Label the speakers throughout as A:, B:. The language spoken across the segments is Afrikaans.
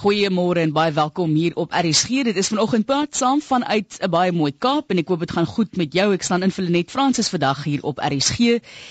A: Goeiemôre en baie welkom hier op RSG. Dit is vanoggend pad saam vanuit 'n baie mooi Kaap en ek hoop dit gaan goed met jou. Ek staan in vir Lenet Fransis vandag hier op RSG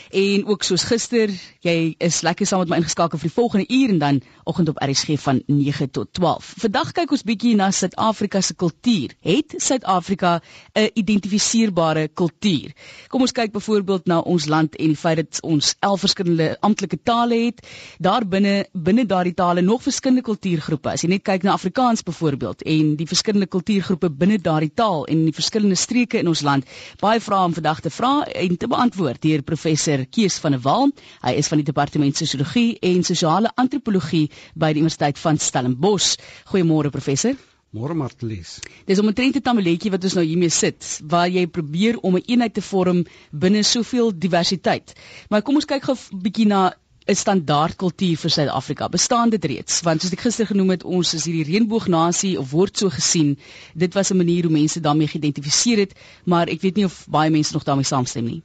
A: en ook soos gister, jy is lekker saam met my ingeskakel vir die volgende uur en dan oggend op RSG van 9 tot 12. Vandag kyk ons bietjie na Suid-Afrika se kultuur. Het Suid-Afrika 'n identifiseerbare kultuur? Kom ons kyk byvoorbeeld na ons land en die feit dat ons 11 verskillende amptelike tale het. Daar binne binne daardie tale nog verskillende kultuurgroepe as jy net kyk na Afrikaans byvoorbeeld en die verskillende kultuurgroepe binne daardie taal en die verskillende streke in ons land, baie vrae om vandag te vra en te beantwoord deur professor Kees van der Walt. Hy is van die departement sosiologie en sosiale antropologie by die Universiteit van Stellenbosch. Goeiemôre professor.
B: Môre Martlies.
A: Dis om 'n trente tameletjie wat ons nou hiermee sit waar jy probeer om 'n een eenheid te vorm binne soveel diversiteit. Maar kom ons kyk gou 'n bietjie na 'n standaard kultuur vir Suid-Afrika. Bestaan dit reeds? Want soos ek gister genoem het, ons is hierdie reënboognasie of word so gesien. Dit was 'n manier hoe mense daarmee geïdentifiseer het, maar ek weet nie of baie mense nog daarmee saamstem nie.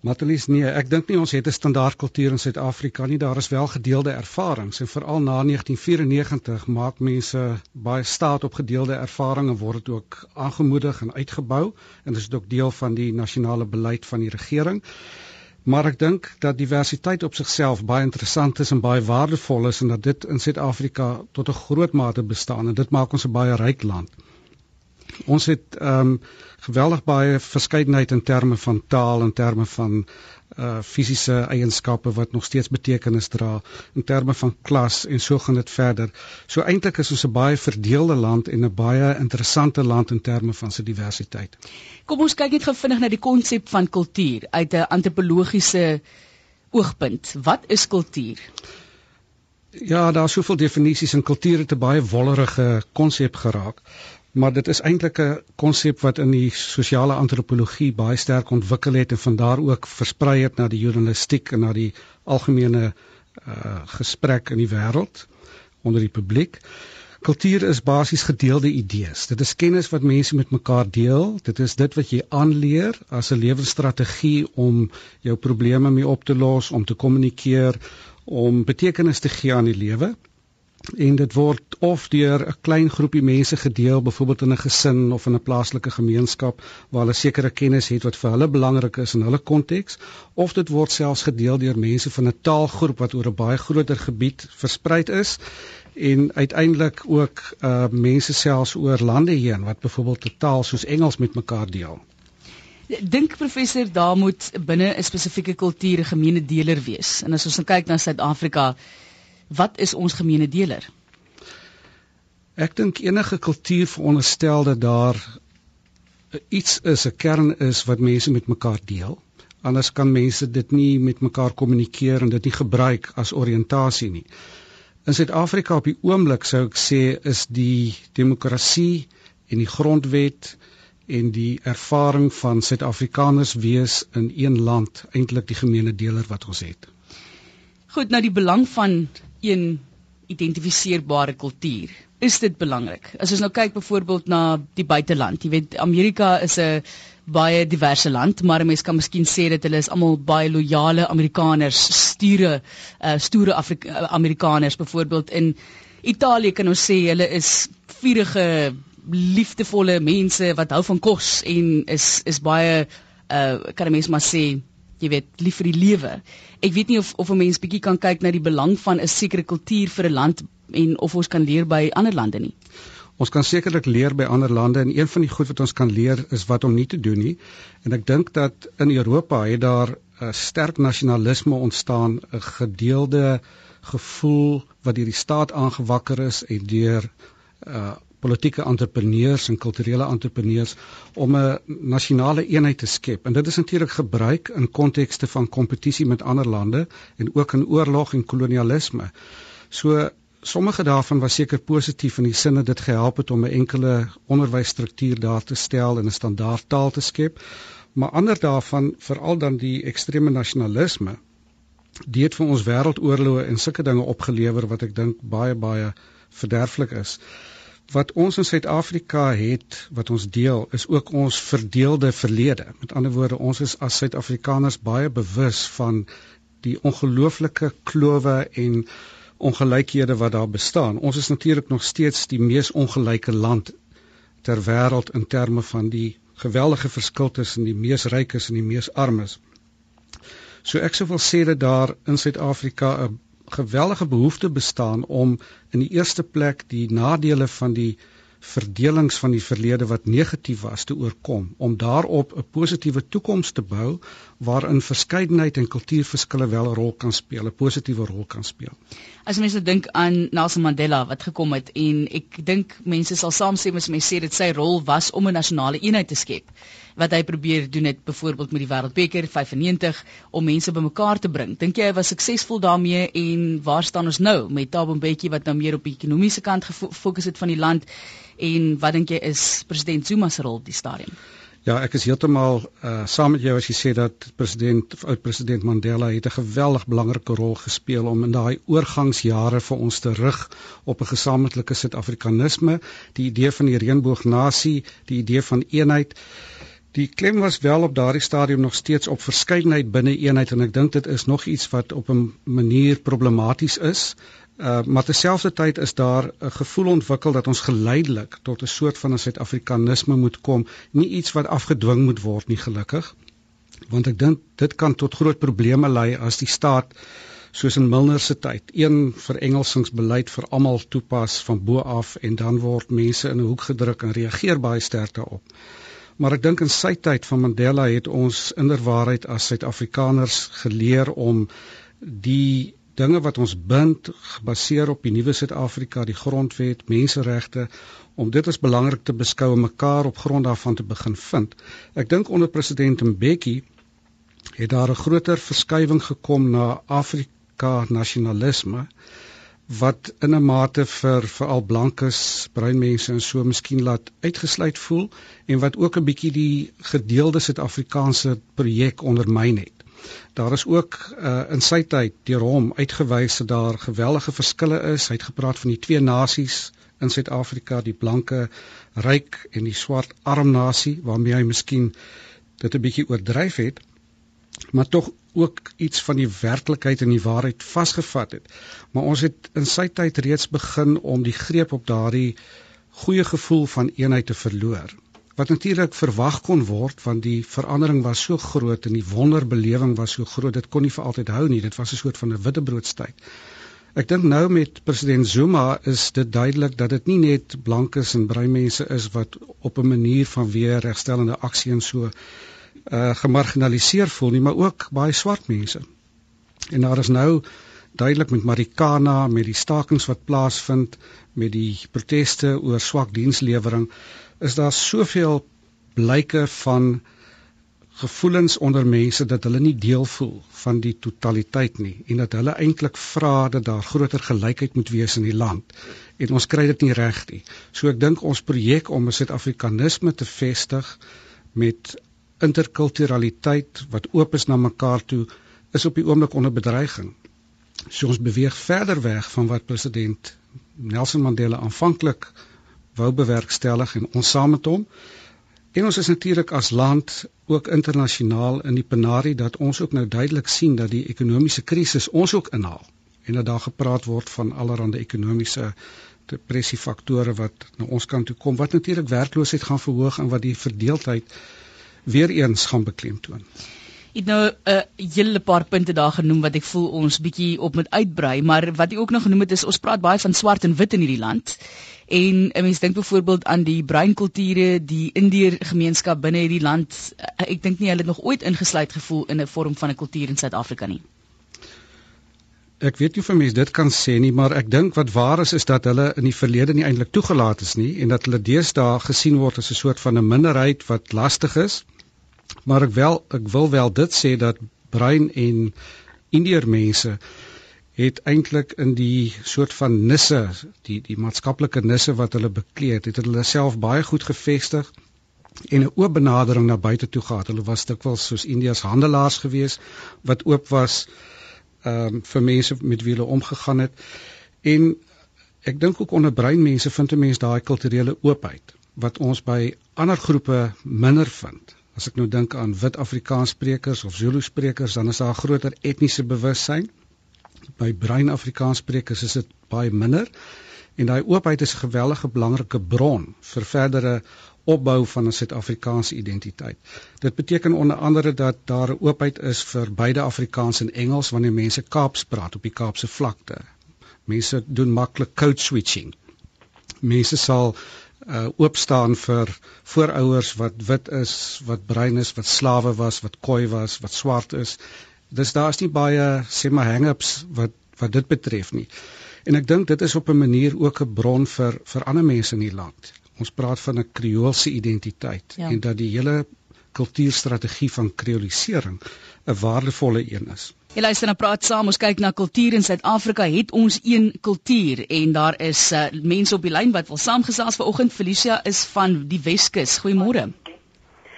B: Matelies nee, ek dink nie ons het 'n standaard kultuur in Suid-Afrika nie. Daar is wel gedeelde ervarings en veral na 1994 maak mense baie staat op gedeelde ervarings en word dit ook aangemoedig en uitgebou en dit is ook deel van die nasionale beleid van die regering. Maar ek dink dat diversiteit op sigself baie interessant is en baie waardevol is en dat dit in Suid-Afrika tot 'n groot mate bestaan en dit maak ons 'n baie ryk land. Ons het ehm um, geweldig baie verskeidenheid in terme van taal en terme van uh fisiese eienskappe wat nog steeds betekenis dra in terme van klas en so gaan dit verder. So eintlik is ons 'n baie verdeelde land en 'n baie interessante land in terme van sy diversiteit.
A: Kom ons kyk net gou vinnig na die konsep van kultuur uit 'n antropologiese oogpunt. Wat is kultuur?
B: Ja, daar is soveel definisies en kultuur het 'n baie wollerige konsep geraak maar dit is eintlik 'n konsep wat in die sosiale antropologie baie sterk ontwikkel het en van daar ook versprei het na die journalistiek en na die algemene uh, gesprek in die wêreld onder die publiek. Kultuur is basies gedeelde idees. Dit is kennis wat mense met mekaar deel. Dit is dit wat jy aanleer as 'n lewensstrategie om jou probleme mee op te los, om te kommunikeer, om betekenis te gee aan die lewe en dit word of deur 'n klein groepie mense gedeel byvoorbeeld in 'n gesin of in 'n plaaslike gemeenskap waar hulle sekere kennis het wat vir hulle belangrik is in hulle konteks of dit word selfs gedeel deur mense van 'n taalgroep wat oor 'n baie groter gebied versprei is en uiteindelik ook uh mense selfs oor lande heen wat byvoorbeeld 'n taal soos Engels met mekaar deel.
A: Dink professor daar moet binne 'n spesifieke kultuur 'n gemeene deler wees. En as ons kyk na Suid-Afrika, wat is ons gemeene deler?
B: Ek dink enige kultuur veronderstel dat daar iets is, 'n kern is wat mense met mekaar deel. Anders kan mense dit nie met mekaar kommunikeer en dit nie gebruik as oriëntasie nie. In Suid-Afrika op die oomblik sou ek sê is die demokrasie en die grondwet en die ervaring van Suid-Afrikaners wees in een land eintlik die gemeene deler wat ons het.
A: Goed, nou die belang van een identifiseerbare kultuur. Is dit belangrik? As ons nou kyk byvoorbeeld na die buiteland, jy weet Amerika is 'n baie diverse land, maar mense kan miskien sê dat hulle is almal baie loyale Amerikaners, sture uh, stoere Afrika uh, Amerikaners byvoorbeeld in Italië kan ons sê hulle is vurige liefdevolle mense wat hou van kos en is is baie uh kan mense maar sê jy weet lief vir die lewe. Ek weet nie of of 'n mens bietjie kan kyk na die belang van 'n sekere kultuur vir 'n land en of ons kan leer by ander lande nie.
B: Ons kan sekerlik leer by ander lande en een van die goed wat ons kan leer is wat om nie te doen nie. En ek dink dat in Europa het daar 'n sterk nasionalisme ontstaan, 'n gedeelde gevoel wat deur die staat aangewakker is en deur uh politieke entrepreneurs en kulturele entrepreneurs om 'n nasionale eenheid te skep. En dit is natuurlik gebruik in kontekste van kompetisie met ander lande en ook in oorlog en kolonialisme. So sommige daarvan was seker positief in die sin dat dit gehelp het om 'n enkele onderwysstruktuur daar te stel en 'n standaard taal te skep. Maar ander daarvan, veral dan die ekstreme nasionalisme, dit vir ons wêreldoorloë en sulke dinge opgelewer wat ek dink baie baie verderflik is wat ons in Suid-Afrika het wat ons deel is ook ons verdeelde verlede. Met ander woorde, ons is as Suid-Afrikaners baie bewus van die ongelooflike klowe en ongelykhede wat daar bestaan. Ons is natuurlik nog steeds die mees ongelyke land ter wêreld in terme van die geweldige verskil tussen die mees rykes en die mees armes. So ek sou wil sê dat daar in Suid-Afrika 'n geweldige behoefte bestaan om in die eerste plek die nadele van die verdelings van die verlede wat negatief was te oorkom om daarop 'n positiewe toekoms te bou waarin verskeidenheid en kultuurverskille wel 'n rol kan speel, 'n positiewe rol kan speel.
A: As mense dink aan Nelson Mandela wat gekom het en ek dink mense sal saamstem as mense sê dit sy rol was om 'n nasionale eenheid te skep wat hy probeer doen het byvoorbeeld met die Wêreldbeker 95 om mense bymekaar te bring. Dink jy hy was suksesvol daarmee en waar staan ons nou met Thabo Mbeki wat nou meer op die ekonomiese kant gefokus het van die land en wat dink jy is president Zuma se rol op die stadium?
B: Ja, ek is heeltemal uh saam met jou as jy sê dat president oud president Mandela het 'n geweldig belangrike rol gespeel om in daai oorgangsjare vir ons te rig op 'n gesamentlike Suid-Afrikanisme, die idee van die reënboognasie, die idee van eenheid. Die klem was wel op daardie stadium nog steeds op verskeidenheid binne eenheid en ek dink dit is nog iets wat op 'n manier problematies is. Uh maar terselfdertyd is daar 'n gevoel ontwikkel dat ons geleidelik tot 'n soort van 'n Suid-Afrikanisme moet kom, nie iets wat afgedwing moet word nie gelukkig. Want ek dink dit kan tot groot probleme lei as die staat soos in Milner se tyd een verengelsingsbeleid vir almal toepas van bo af en dan word mense in 'n hoek gedruk en reageer baie sterk daarop. Maar ek dink in sy tyd van Mandela het ons inderwaarheid as Suid-Afrikaners geleer om die dinge wat ons bind gebaseer op die nuwe Suid-Afrika, die grondwet, menseregte om dit as belangrik te beskou en mekaar op grond daarvan te begin vind. Ek dink onder president Mbeki het daar 'n groter verskywing gekom na Afrika nasionalisme wat in 'n mate vir veral blankes, bruin mense en so miskien laat uitgesluit voel en wat ook 'n bietjie die gedeelde Suid-Afrikaanse projek ondermyn het. Daar is ook uh, in sy tyd deur hom uitgewys dat daar geweldige verskille is. Hy het gepraat van die twee nasies in Suid-Afrika, die blanke ryk en die swart arm nasie waarmee hy miskien dit 'n bietjie oordryf het maar tog ook iets van die werklikheid en die waarheid vasgevat het. Maar ons het in sy tyd reeds begin om die greep op daardie goeie gevoel van eenheid te verloor. Wat natuurlik verwag kon word want die verandering was so groot en die wonderbelewing was so groot, dit kon nie vir altyd hou nie. Dit was 'n soort van 'n witbroodstyd. Ek dink nou met president Zuma is dit duidelik dat dit nie net blankes en bruin mense is wat op 'n manier van weer regstellende aksie en so uh gemarginaliseer voel nie, maar ook baie swart mense. En daar is nou duidelik met Marikana, met die stakings wat plaasvind, met die proteste oor swak dienslewering, is daar soveel blyke van gevoelens onder mense dat hulle nie deel voel van die totaliteit nie en dat hulle eintlik vra dat daar groter gelykheid moet wees in die land en ons kry dit nie reg nie. So ek dink ons projek om 'n Suid-Afrikanisme te vestig met interkulturaliteit wat oop is na mekaar toe is op die oomblik onder bedreiging. So ons beweeg verder weg van wat president Nelson Mandela aanvanklik wou bewerkstellig en ons saam met hom. En ons is natuurlik as land ook internasionaal in die penarie dat ons ook nou duidelik sien dat die ekonomiese krisis ons ook inhaal en dat daar gepraat word van allerlei ekonomiese depressie faktore wat na ons kant toe kom wat natuurlik werkloosheid gaan verhoog en wat die verdeeldheid weer eens gaan beklemtoon.
A: Ek nou 'n uh, hele paar punte daar genoem wat ek voel ons bietjie op moet uitbrei, maar wat jy ook nog genoem het is ons praat baie van swart en wit in hierdie land. En 'n mens dink byvoorbeeld aan die bruin kulture, die Indiër gemeenskap binne hierdie land. Uh, ek dink nie hulle het nog ooit ingesluit gevoel in 'n vorm van 'n kultuur in Suid-Afrika nie.
B: Ek weet nie of mense dit kan sê nie, maar ek dink wat waar is is dat hulle in die verlede nie eintlik toegelaat is nie en dat hulle deesdae gesien word as 'n soort van 'n minderheid wat lastig is. Maar ek wel ek wil wel dit sê dat bruin en indiër mense het eintlik in die soort van nisse, die die maatskaplike nisse wat hulle bekleed het, het hulle self baie goed gevestig en 'n oop benadering na buite toe gehad. Hulle was dikwels soos Indiërs handelaars gewees wat oop was ehm um, vir mense met wie hulle omgegaan het. En ek dink ook onder brein mense vind 'n mens daai kulturele oopheid wat ons by ander groepe minder vind. As ek nou dink aan wit Afrikaans sprekers of Zulu sprekers, dan is daar 'n groter etniese bewussyn. By Brein Afrikaans sprekers is dit baie minder en daai oopheid is 'n gewellige belangrike bron vir verdere opbou van 'n Suid-Afrikaanse identiteit. Dit beteken onder andere dat daar 'n oopheid is vir beide Afrikaans en Engels wanneer mense Kaaps praat op die Kaapse vlakte. Mense doen maklik code switching. Mense sal uh oop staan vir voorouers wat wit is, wat bruin is, wat slawe was, wat koi was, wat swart is. Dis daar's nie baie sê maar hang-ups wat wat dit betref nie. En ek dink dit is op 'n manier ook 'n bron vir vir ander mense in die land. Ons praat van 'n kreoolse identiteit ja. en dat die hele kultuurstrategie van kreolisering 'n waardevolle een is.
A: Jy luister na praat saam, ons kyk na kultuur in Suid-Afrika. Het ons een kultuur en daar is uh, mense op die lyn wat wil saamgesels vanoggend. Felicia is van die Weskus. Goeiemôre.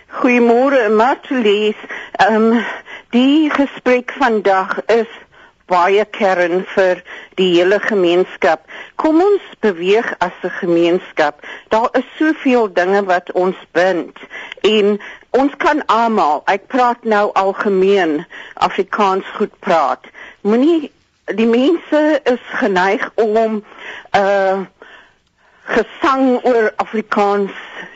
C: Goeiemôre, Martlies. Ehm um, die gesprek vandag is baie kern vir die hele gemeenskap. Kom ons beweeg as 'n gemeenskap. Daar is soveel dinge wat ons bind en ons kan almal, ek praat nou algemeen Afrikaans goed praat. Moenie die mense is geneig om uh gesang oor Afrikaans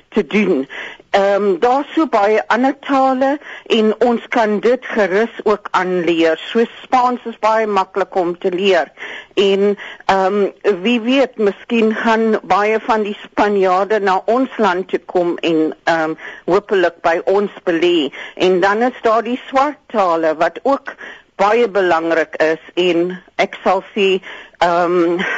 C: te doen Ehm um, daar's so baie ander tale en ons kan dit gerus ook aanleer. So Spaans is baie maklik om te leer. En ehm um, wie weet, miskien gaan baie van die Spanjaarde na ons land toe kom en ehm um, hopelik by ons belê. En dan is daar die swart tale wat ook baie belangrik is en ek sal sê ehm um,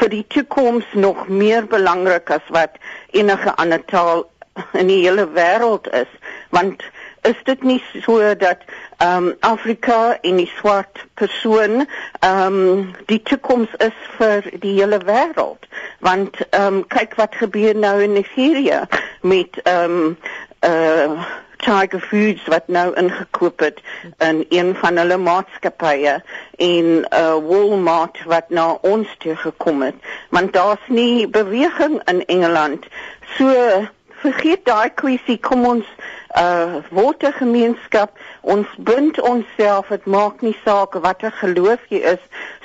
C: vir die toekoms nog meer belangrik as wat enige ander taal in die hele wêreld is want is dit nie so dat ehm um, Afrika en die swart persoon ehm um, die toekoms is vir die hele wêreld want ehm um, kyk wat gebeur nou in Nigeria met ehm um, uh Tiger Foods wat nou ingekoop het in een van hulle maatskappye en uh Walmart wat na ons toe gekom het. Want daar's nie beweging in Engeland. So vergeet daai kwessie kom ons uh word 'n gemeenskap. Ons bind onsself. Dit maak nie saak watter geloof jy is.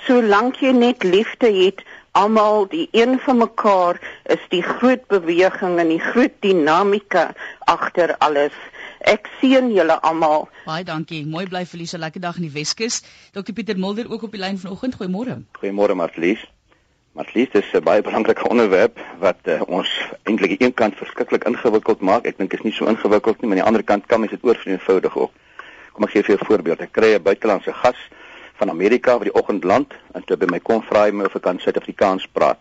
C: Solank jy net liefde het almal die een van mekaar is die groot beweging en die groot dinamika agter alles. Ek sien julle almal.
A: Baie dankie. Mooi bly verlies. 'n lekker dag in die Weskus. Dr Pieter Mulder ook op die lyn vanoggend. Goeiemôre.
D: Goeiemôre Marlies Maar dit is 'n baie belangrike onderwerp wat uh, ons eintlik aan een kant verskriklik ingewikkeld maak. Ek dink is nie so ingewikkeld nie, maar aan die ander kant kan mens dit oorvleudig ook. Kom ek gee vir 'n voorbeeld. Ek kry 'n buitelandse gas van Amerika wat die oggend land en toe by my kom vra hy my of ek kan Suid-Afrikaans praat.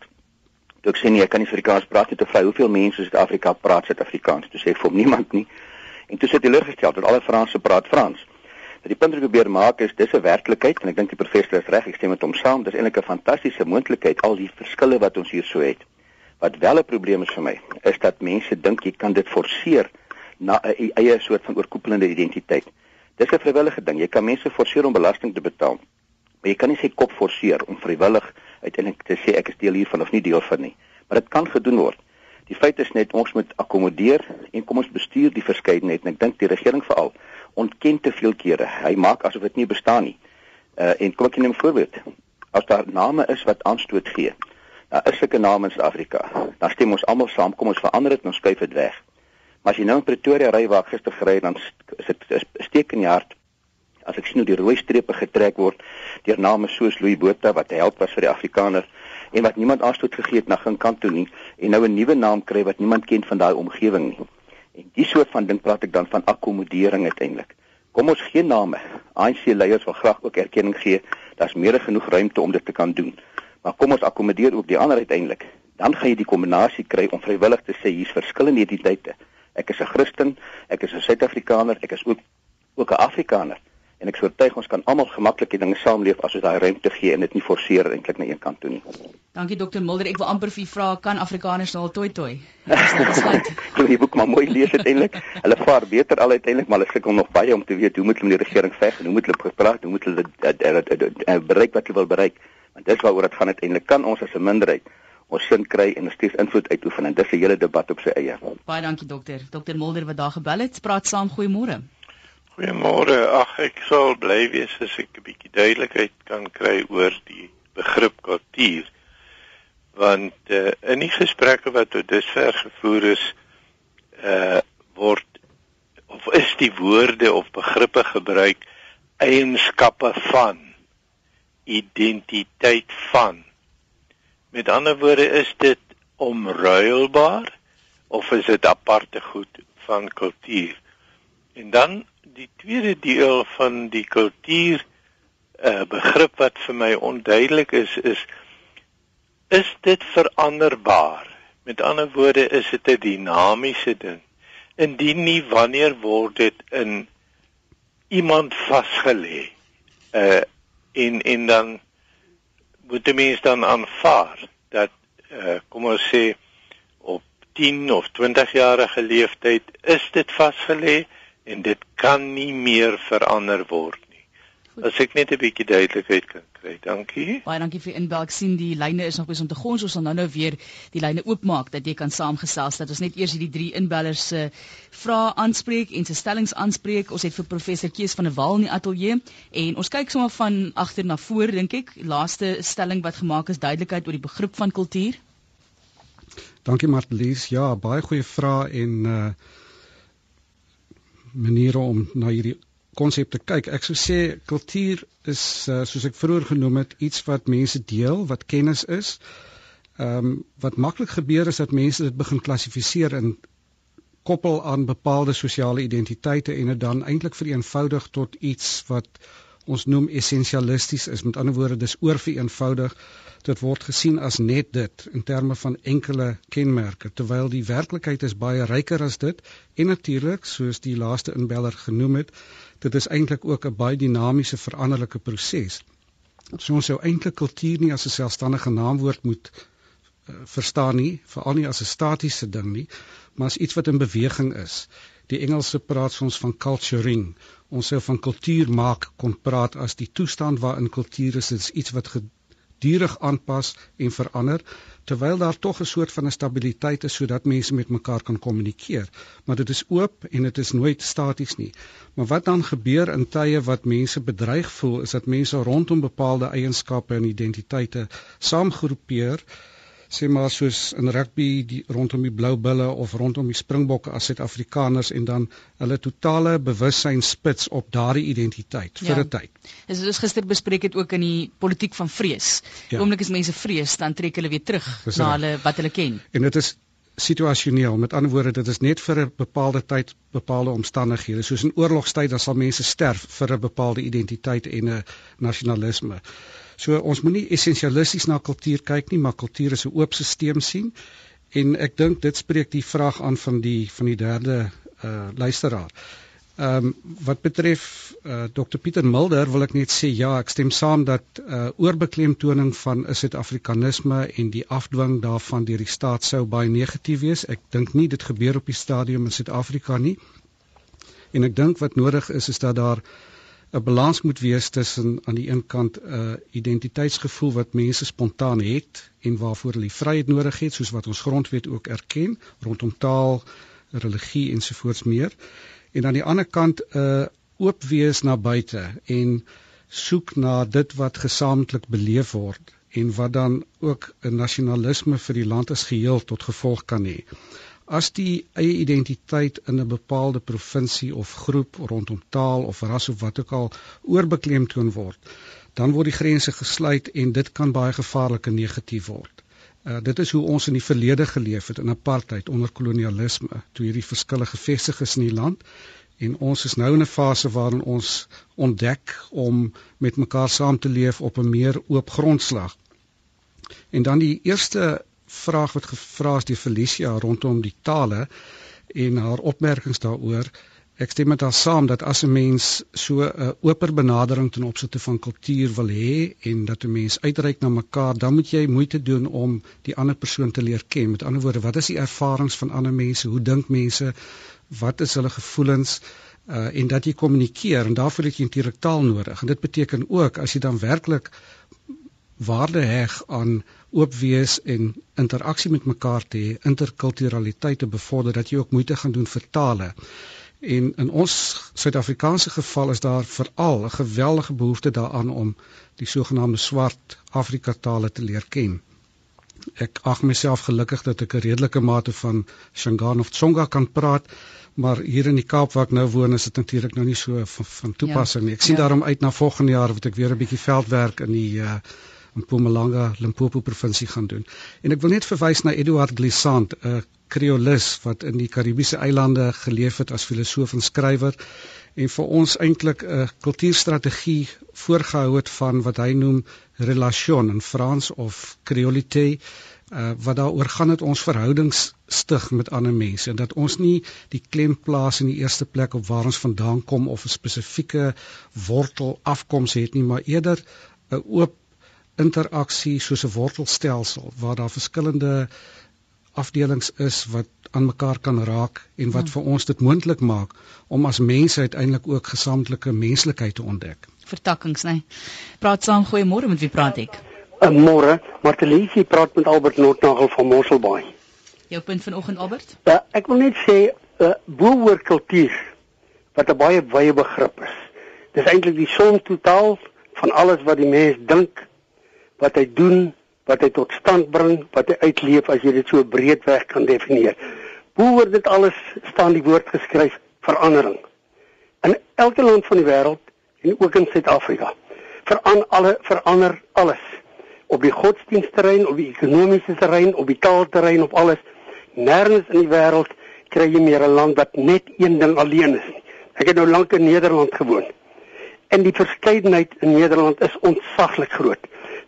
D: Toe ek sê nee, ek kan nie Afrikaans praat nie, toe vra hy hoeveel mense in Suid-Afrika praat Suid-Afrikaans. Toe sê ek vir hom niemand nie. En toe sit hy teleurgesteld dat alle Franse praat Frans. Die punt wat ek probeer maak is dis 'n werklikheid en ek dink die professor is reg, ek stem met hom saam. Dis eintlik 'n fantastiese moontlikheid al die verskille wat ons hier so het. Wat wel 'n probleem is vir my, is dat mense dink jy kan dit forceer na 'n eie soort van oorkoepelende identiteit. Dis 'n vrywillige ding. Jy kan mense forceer om belasting te betaal. Maar jy kan nie sê kop forceer om vrywillig uiteindelik te sê ek is deel hiervan of nie deel van nie. Maar dit kan gedoen word. Die feit is net ons moet akkommodeer en kom ons bestuur die verskeidenheid en ek dink die regering veral ontken te veel kere. Hy maak asof dit nie bestaan nie. Uh en kom ek neem 'n voorbeeld. As daar name is wat aanstoot gee. Daar is sulke name in Suid-Afrika. Dan stem ons almal saam, kom ons verander dit en ons skuif dit weg. Maar as jy nou in Pretoria ry waar gister gery dan is dit steek in die hart. As ek sien hoe die rooi strepe getrek word deur name soos Louis Botha wat help was vir die Afrikaners en wat niemand aanstoot gegee het na geen kant toe nie en nou 'n nuwe naam kry wat niemand ken van daai omgewing nie. En die soort van ding praat ek dan van akkommodering uiteindelik. Kom ons gee name. ANC leiers wil graag ook erkenning gee. Daar's meer as genoeg ruimte om dit te kan doen. Maar kom ons akkommodeer ook die ander uiteindelik. Dan gaan jy die kombinasie kry om vrywillig te sê hier's verskillende identiteite. Ek is 'n Christen, ek is 'n Suid-Afrikaner, ek is ook ook 'n Afrikaner en ek soortuig ons kan almal gemaklik die dinge saamleef as ons daai ruimte gee en dit nie forceer eintlik na een kant toe nie.
A: Dankie dokter Mulder. Ek wil amper vir u vra kan Afrikaners nou al toi toi?
D: Jy die boek maar mooi lees uiteindelik. Hulle vaar beter al uiteindelik, maar hulle sukkel nog baie om te weet hoe moet hulle met die regering veg en hoe moet hulle gepraat, hoe moet hulle bereik wat hulle wil bereik. Want dis waaroor dit gaan uiteindelik. Kan ons as 'n minderheid ons sin kry en steeds invloed uitoefen en dis 'n hele debat op sy eie.
A: Baie dankie dokter. Dokter Mulder wat daar gebel het, praat saam goeiemôre.
E: Goeiemôre. Ag, ek sal bly wees as ek 'n bietjie duidelikheid kan kry oor die begrip kultuur. Want uh, in die gesprekke wat tot dusver gevoer is, uh word of is die woorde of begrippe gebruik eienskappe van identiteit van. Met ander woorde is dit omruilbaar of is dit aparte goed van kultuur? En dan die tweede deel van die kultuur uh, begrip wat vir my onduidelik is is is dit veranderbaar? Met ander woorde is dit 'n dinamiese ding? Indien nie wanneer word dit in iemand vasgelê uh en en dan moet die mens dan aanvaar dat uh kom ons sê op 10 of 20 jarige leeftyd is dit vasgelê en dit kan nie meer verander word nie. As ek net 'n bietjie duidelikheid kan kry. Dankie.
A: Baie dankie vir inbel. Ek sien die lyne is nog besig om te gons. Ons sal nou-nou weer die lyne oopmaak dat jy kan saamgesels. Dat ons net eers hierdie drie inbellers se uh, vrae aanspreek en se stellings aanspreek. Ons het vir professor Kees van der Walt in die ateljee en ons kyk sommer van agter na voor dink ek. Laaste stelling wat gemaak is duidelikheid oor die begrip van kultuur.
B: Dankie Martlies. Ja, baie goeie vrae en uh maniere om na hierdie konsep te kyk. Ek sou sê kultuur is uh, soos ek vroeër genoem het, iets wat mense deel, wat kennis is. Ehm um, wat maklik gebeur is dat mense dit begin klassifiseer in koppel aan bepaalde sosiale identiteite en dit dan eintlik vereenvoudig tot iets wat ons noem essensialisties is. Met ander woorde, dis oorvereenvoudig. Dit word gesien as net dit in terme van enkele kenmerke terwyl die werklikheid is baie ryker as dit. En natuurlik soos die laaste inbeller genoem het dit is eintlik ook 'n baie dinamiese veranderlike proses so ons sou eintlik kultuur nie as 'n selfstandige naamwoord moet uh, verstaan nie veral nie as 'n statiese ding nie maar as iets wat in beweging is. Die Engelse praat soms van culturing ons sou van kultuur maak kon praat as die toestand waarin kultuur is is iets wat durig aanpas en verander terwyl daar tog 'n soort van 'n stabiliteit is sodat mense met mekaar kan kommunikeer maar dit is oop en dit is nooit staties nie. Maar wat dan gebeur in tye wat mense bedreig voel is dat mense rondom bepaalde eienskappe en identiteite saamgroepeer sê maar soos in rugby die rondom die blou bulle of rondom die springbokke as Suid-Afrikaners en dan hulle totale bewussyn spits op daardie identiteit vir 'n ja. tyd.
A: Dis ons gister bespreek het ook in die politiek van vrees. Ja. Oomblik as mense vrees, dan trek hulle weer terug Dis na hulle wat hulle ken.
B: En dit is situasioneel. Met ander woorde, dit is net vir 'n bepaalde tyd, bepaalde omstandighede. Soos in oorlogstyd, dan sal mense sterf vir 'n bepaalde identiteit en 'n nasionalisme. So ons moenie essensialisties na kultuur kyk nie, maar kultuur is 'n oop stelsel sien. En ek dink dit spreek die vraag aan van die van die derde uh luisteraar. Ehm um, wat betref uh Dr Pieter Mulder wil ek net sê ja, ek stem saam dat uh oorbeklemtoning van Suid-Afrikanisme en die afdwing daarvan deur die staat sou baie negatief wees. Ek dink nie dit gebeur op die stadium in Suid-Afrika nie. En ek dink wat nodig is is dat daar 'n balans moet wees tussen aan die een kant 'n uh, identiteitsgevoel wat mense spontaan het en waarvoor hulle vryheid nodig het soos wat ons grondwet ook erken rondom taal, religie ensovoorts meer. En aan die ander kant 'n uh, oop wees na buite en soek na dit wat gesamentlik beleef word en wat dan ook 'n nasionalisme vir die land as geheel tot gevolg kan hê as die eie identiteit in 'n bepaalde provinsie of groep rondom taal of ras of wat ook al oorbeklemtoon word, dan word die grense gesluit en dit kan baie gevaarlik en negatief word. Uh, dit is hoe ons in die verlede geleef het in apartheid onder kolonialisme, toe hierdie verskille gevestig is in die land en ons is nou in 'n fase waarin ons ontdek om met mekaar saam te leef op 'n meer oop grondslag. En dan die eerste vraag wat gevra is deur Felicia rondom die tale en haar opmerkings daaroor. Ek stem met haar saam dat as 'n mens so 'n oper benadering ten opsigte van kultuur wil hê en dat 'n mens uitreik na mekaar, dan moet jy moeite doen om die ander persoon te leer ken. Met ander woorde, wat is die ervarings van ander mense? Hoe dink mense? Wat is hulle gevoelens? Uh en dat jy kommunikeer en daarvoor het jy natuurlik taal nodig. En dit beteken ook as jy dan werklik waarde heg aan oop wees en interaksie met mekaar te hê, interkulturaliteit te bevorder dat jy ook moeite gaan doen vir tale. En in ons Suid-Afrikaanse geval is daar veral 'n geweldige behoefte daaraan om die sogenaamde swart Afrika tale te leer ken. Ek ag myself gelukkig dat ek 'n redelike mate van Shangaan of Tsonga kan praat, maar hier in die Kaap waar ek nou woon is dit natuurlik nou nie so van, van toepassing ja, nie. Ek sien ja. daarom uit na volgende jaar wat ek weer 'n bietjie veldwerk in die uh Mpumalanga, Limpopo provinsie gaan doen. En ek wil net verwys na Eduard Glissant, 'n Kreolis wat in die Karibiese eilande geleef het as filosoof en skrywer en vir ons eintlik 'n kultuurstrategie voorgehou het van wat hy noem relation in Frans of creolité uh, wat daaroor gaan het ons verhoudings stig met ander mense en dat ons nie die klem plaas in die eerste plek op waar ons vandaan kom of 'n spesifieke wortel afkoms het nie maar eerder 'n oop interaksie soos 'n wortelstelsel waar daar verskillende afdelings is wat aan mekaar kan raak en wat hmm. vir ons dit moontlik maak om as mense uiteindelik ook gesamentlike menslikheid te ontdek.
A: Vertakkings, nee. Praat saam, goeiemôre, met wie praat ek?
F: Uh, môre, Martelisie praat met Albert Noordnagel van Mosselbaai.
A: Jou punt vanoggend, Albert?
F: Uh, ek wil net sê, uh, boeoor kultuur wat 'n baie wye begrip is. Dis eintlik die som totaal van alles wat die mens dink, wat hy doen, wat hy tot stand bring, wat hy uitleef as jy dit so breedweg kan definieer. Hoe word dit alles staan die woord geskryf verandering. In elke land van die wêreld en ook in Suid-Afrika veran alle verander alles op die godsdienstterrein, op die ekonomiese terrein, op die taalterrein, op alles. Nêrens in die wêreld kry jy meer 'n land wat net een ding alleen is. Ek het nou lank in Nederland gewoon. En die verskeidenheid in Nederland is ontsaglik groot.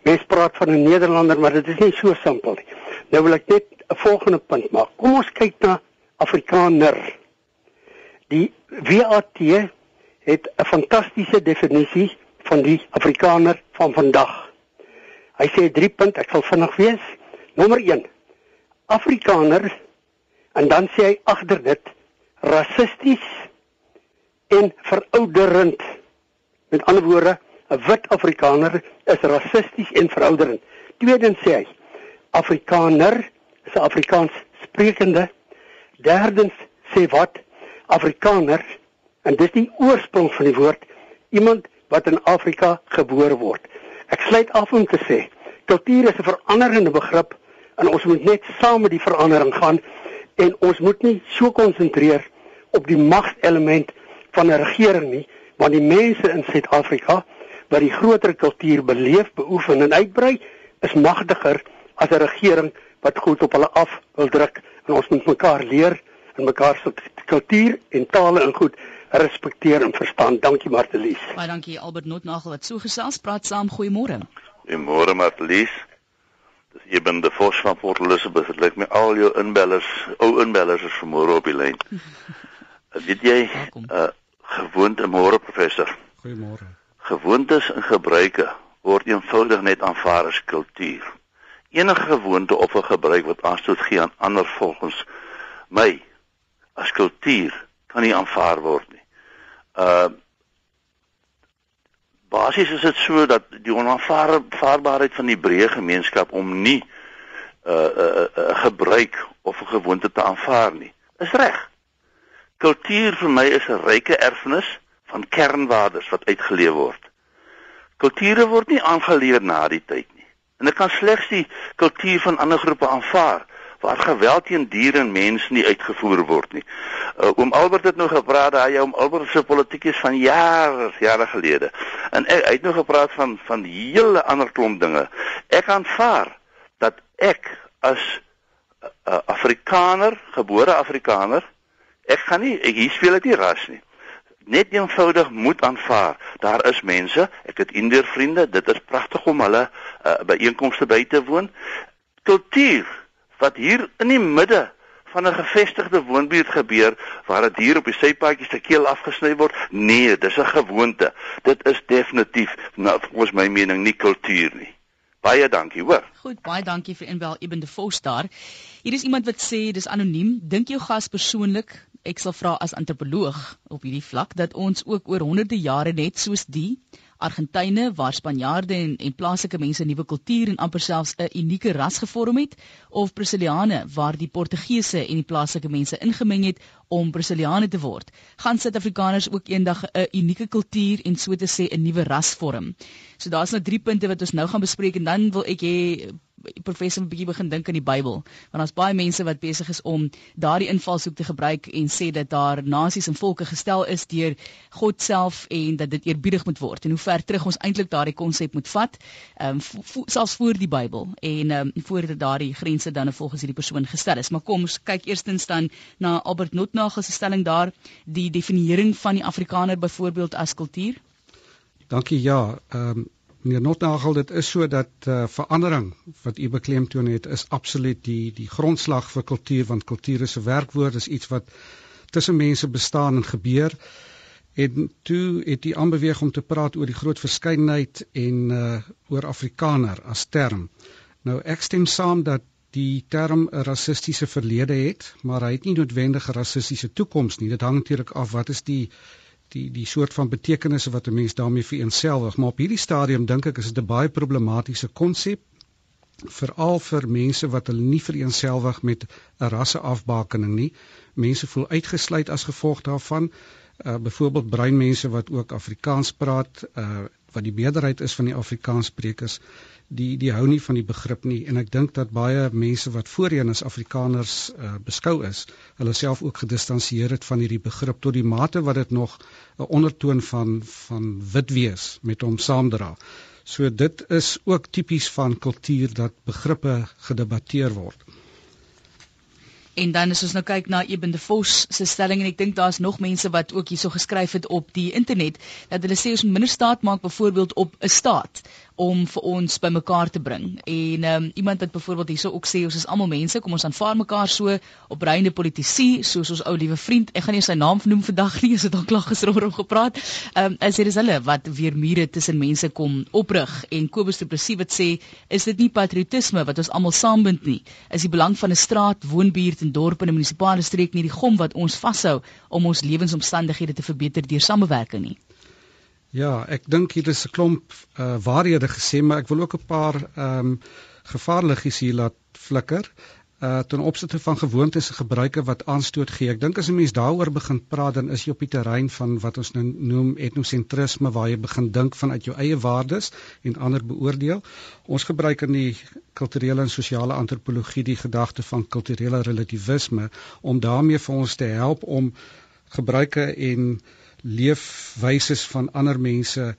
F: Mens praat van 'n Nederlander, maar dit is nie so simpel nie. Nou wil ek net 'n volgende punt maak. Kom ons kyk na Afrikaner. Die WAT het 'n fantastiese definisie van die Afrikaner van vandag. Hy sê drie punt, ek sal vinnig wees. Nommer 1. Afrikaner en dan sê hy agter dit rassisties en verouderend. Met ander woorde, 'n wit Afrikaner is rassisties en verouderend. Tweedens sê hy Afrikaner is 'n Afrikaans sprekende. Derdens sê wat Afrikaner en dis die oorsprong van die woord iemand wat in Afrika gebore word. Ek sluit af om te sê kultuur is 'n veranderende begrip en ons moet net saam met die verandering gaan en ons moet nie so konsentreer op die magselement van 'n regering nie want die mense in Suid-Afrika wat die groter kultuur beleef, beoefen en uitbrei, is magtiger as 'n regering wat goed op hulle af wil druk en ons moet mekaar leer en mekaar se kultuur en tale en goed respekteer en verstaan. Dankie Martelies.
A: Baie dankie Albert Notnagel wat so gesels praat saam. Goeiemôre.
G: Goeiemôre Martelies. Dis jy ben die vos van Port Elizabeth. Dit lyk my al jou inbellers, ou inbellers is vanmôre op die lyn. Weet jy, uh, gewoonte môre professor.
B: Goeiemôre
G: gewoontes en gebruike word eenvoudig net aanvaar as kultuur. Enige gewoonte of 'n gebruik wat aanstoot gee aan ander volgens my as kultuur kan nie aanvaar word nie. Uh basies is dit so dat die onaanvaarbaarheid van die breë gemeenskap om nie 'n uh, 'n uh, uh, gebruik of 'n gewoonte te aanvaar nie. Is reg. Kultuur vir my is 'n ryke erfenis van kernwaardes wat uitgeleef word. Kulture word nie aangeleer na die tyd nie. En ek kan slegs die kultuur van ander groepe aanvaar waar geweld teen diere en mense nie uitgevoer word nie. Uh, oom Albert het nou gepraat daai oom Albert se politiek is van jare jare gelede. En ek hy het nou gepraat van van hele ander klomp dinge. Ek aanvaar dat ek as 'n uh, Afrikaner, gebore Afrikaner, ek gaan nie ek hier speel dit nie ras nie net eenvoudig moet aanvaar. Daar is mense, ek het indeer vriende, dit is pragtig om hulle uh, by einkomste by te woon. Kultuur wat hier in die midde van 'n gevestigde woonbuurt gebeur waar 'n dier op die sypaadjie se keel afgesny word. Nee, dis 'n gewoonte. Dit is definitief nou volgens my mening nie kultuur nie. Baie dankie, hoor.
A: Goed, baie dankie vir inbel Eben de Vos daar. Hier is iemand wat sê dis anoniem. Dink jou gas persoonlik ek sal vra as antropoloog op hierdie vlak dat ons ook oor honderde jare net soos die Argentyne waar Spanjaarde en en plaaslike mense 'n nuwe kultuur en amper selfs 'n unieke ras gevorm het of Brasiliane waar die Portugese en die plaaslike mense ingemeng het om Brasiliane te word. Gaan Suid-Afrikaners ook eendag 'n unieke kultuur en so te sê 'n nuwe ras vorm. So daar's nou drie punte wat ons nou gaan bespreek en dan wil ek hê professor 'n bietjie begin dink aan die Bybel. Want daar's baie mense wat besig is om daardie invalshoek te gebruik en sê dat daar nasies en volke gestel is deur God self en dat dit eerbiedig moet word. En hoe ver terug ons eintlik daardie konsep moet vat ehm um, selfs voor die Bybel en ehm um, voordat daardie grense dan volgens hierdie persoon gestel is. Maar kom ons kyk eerstens dan na Albert Notnagel se stelling daar die definiering van die Afrikaner byvoorbeeld as kultuur.
B: Dankie ja ehm um meneer Notnagel dit is so dat uh, verandering wat u beklemtoon het is absoluut die die grondslag vir kultuur want kultuur is 'n werkwoord is iets wat tussen mense bestaan en gebeur. En toe het hy aanbeweeg om te praat oor die groot verskeidenheid en uh, oor Afrikaner as term. Nou ek stem saam dat die term 'n rassistiese verlede het maar hy het nie noodwendig 'n rassistiese toekoms nie. Dit hang natuurlik af wat is die die die soort van betekenisse wat 'n mens daarmee vereenselwig, maar op hierdie stadium dink ek is dit 'n baie problematiese konsep veral vir mense wat hulle nie vereenselwig met 'n rasseafbakening nie. Mense voel uitgesluit as gevolg daarvan. Uh byvoorbeeld breinmense wat ook Afrikaans praat, uh wat die meerderheid is van die Afrikaanssprekers, die die hou nie van die begrip nie en ek dink dat baie mense wat voorheen as Afrikaners uh, beskou is, hulle self ook gedistansieer het van hierdie begrip tot die mate wat dit nog 'n ondertoon van van wit wees met hom saamdra. So dit is ook tipies van kultuur dat begrippe gedebatteer word.
A: En dan as ons nou kyk na Eben de Vos se stelling en ek dink daar's nog mense wat ook hierso geskryf het op die internet dat hulle sê ons moet minder staat maak byvoorbeeld op 'n staat om vir ons bymekaar te bring. En ehm um, iemand wat byvoorbeeld hierso ook sê ons is almal mense, kom ons aanvaar mekaar so opreiende politici soos ons ou liewe vriend. Ek gaan nie sy naam noem vandag nie, as dit al klaar oor hom gepraat. Ehm um, as dit is hulle wat weer mure tussen mense kom oprig en Kobus Du Plessis wat sê is dit nie patriotisme wat ons almal saambind nie. Is die belang van 'n straat, woonbuurt en dorp in 'n munisipale streek nie die gom wat ons vashou om ons lewensomstandighede te verbeter deur samewerking nie.
B: Ja, ek dink hier is 'n klomp uh, waarhede gesê, maar ek wil ook 'n paar ehm um, gevaarlikies hier laat flikker. Uh ten opsigte van gewoontes en gebruike wat aanstoot gee. Ek dink as 'n mens daaroor begin praat, dan is jy op die terrein van wat ons nou noem etnosentrisme waar jy begin dink vanuit jou eie waardes en ander beoordeel. Ons gebruik in die kulturele en sosiale antropologie die gedagte van kulturele relativisme om daarmee vir ons te help om gebruike en leefwyse van ander mense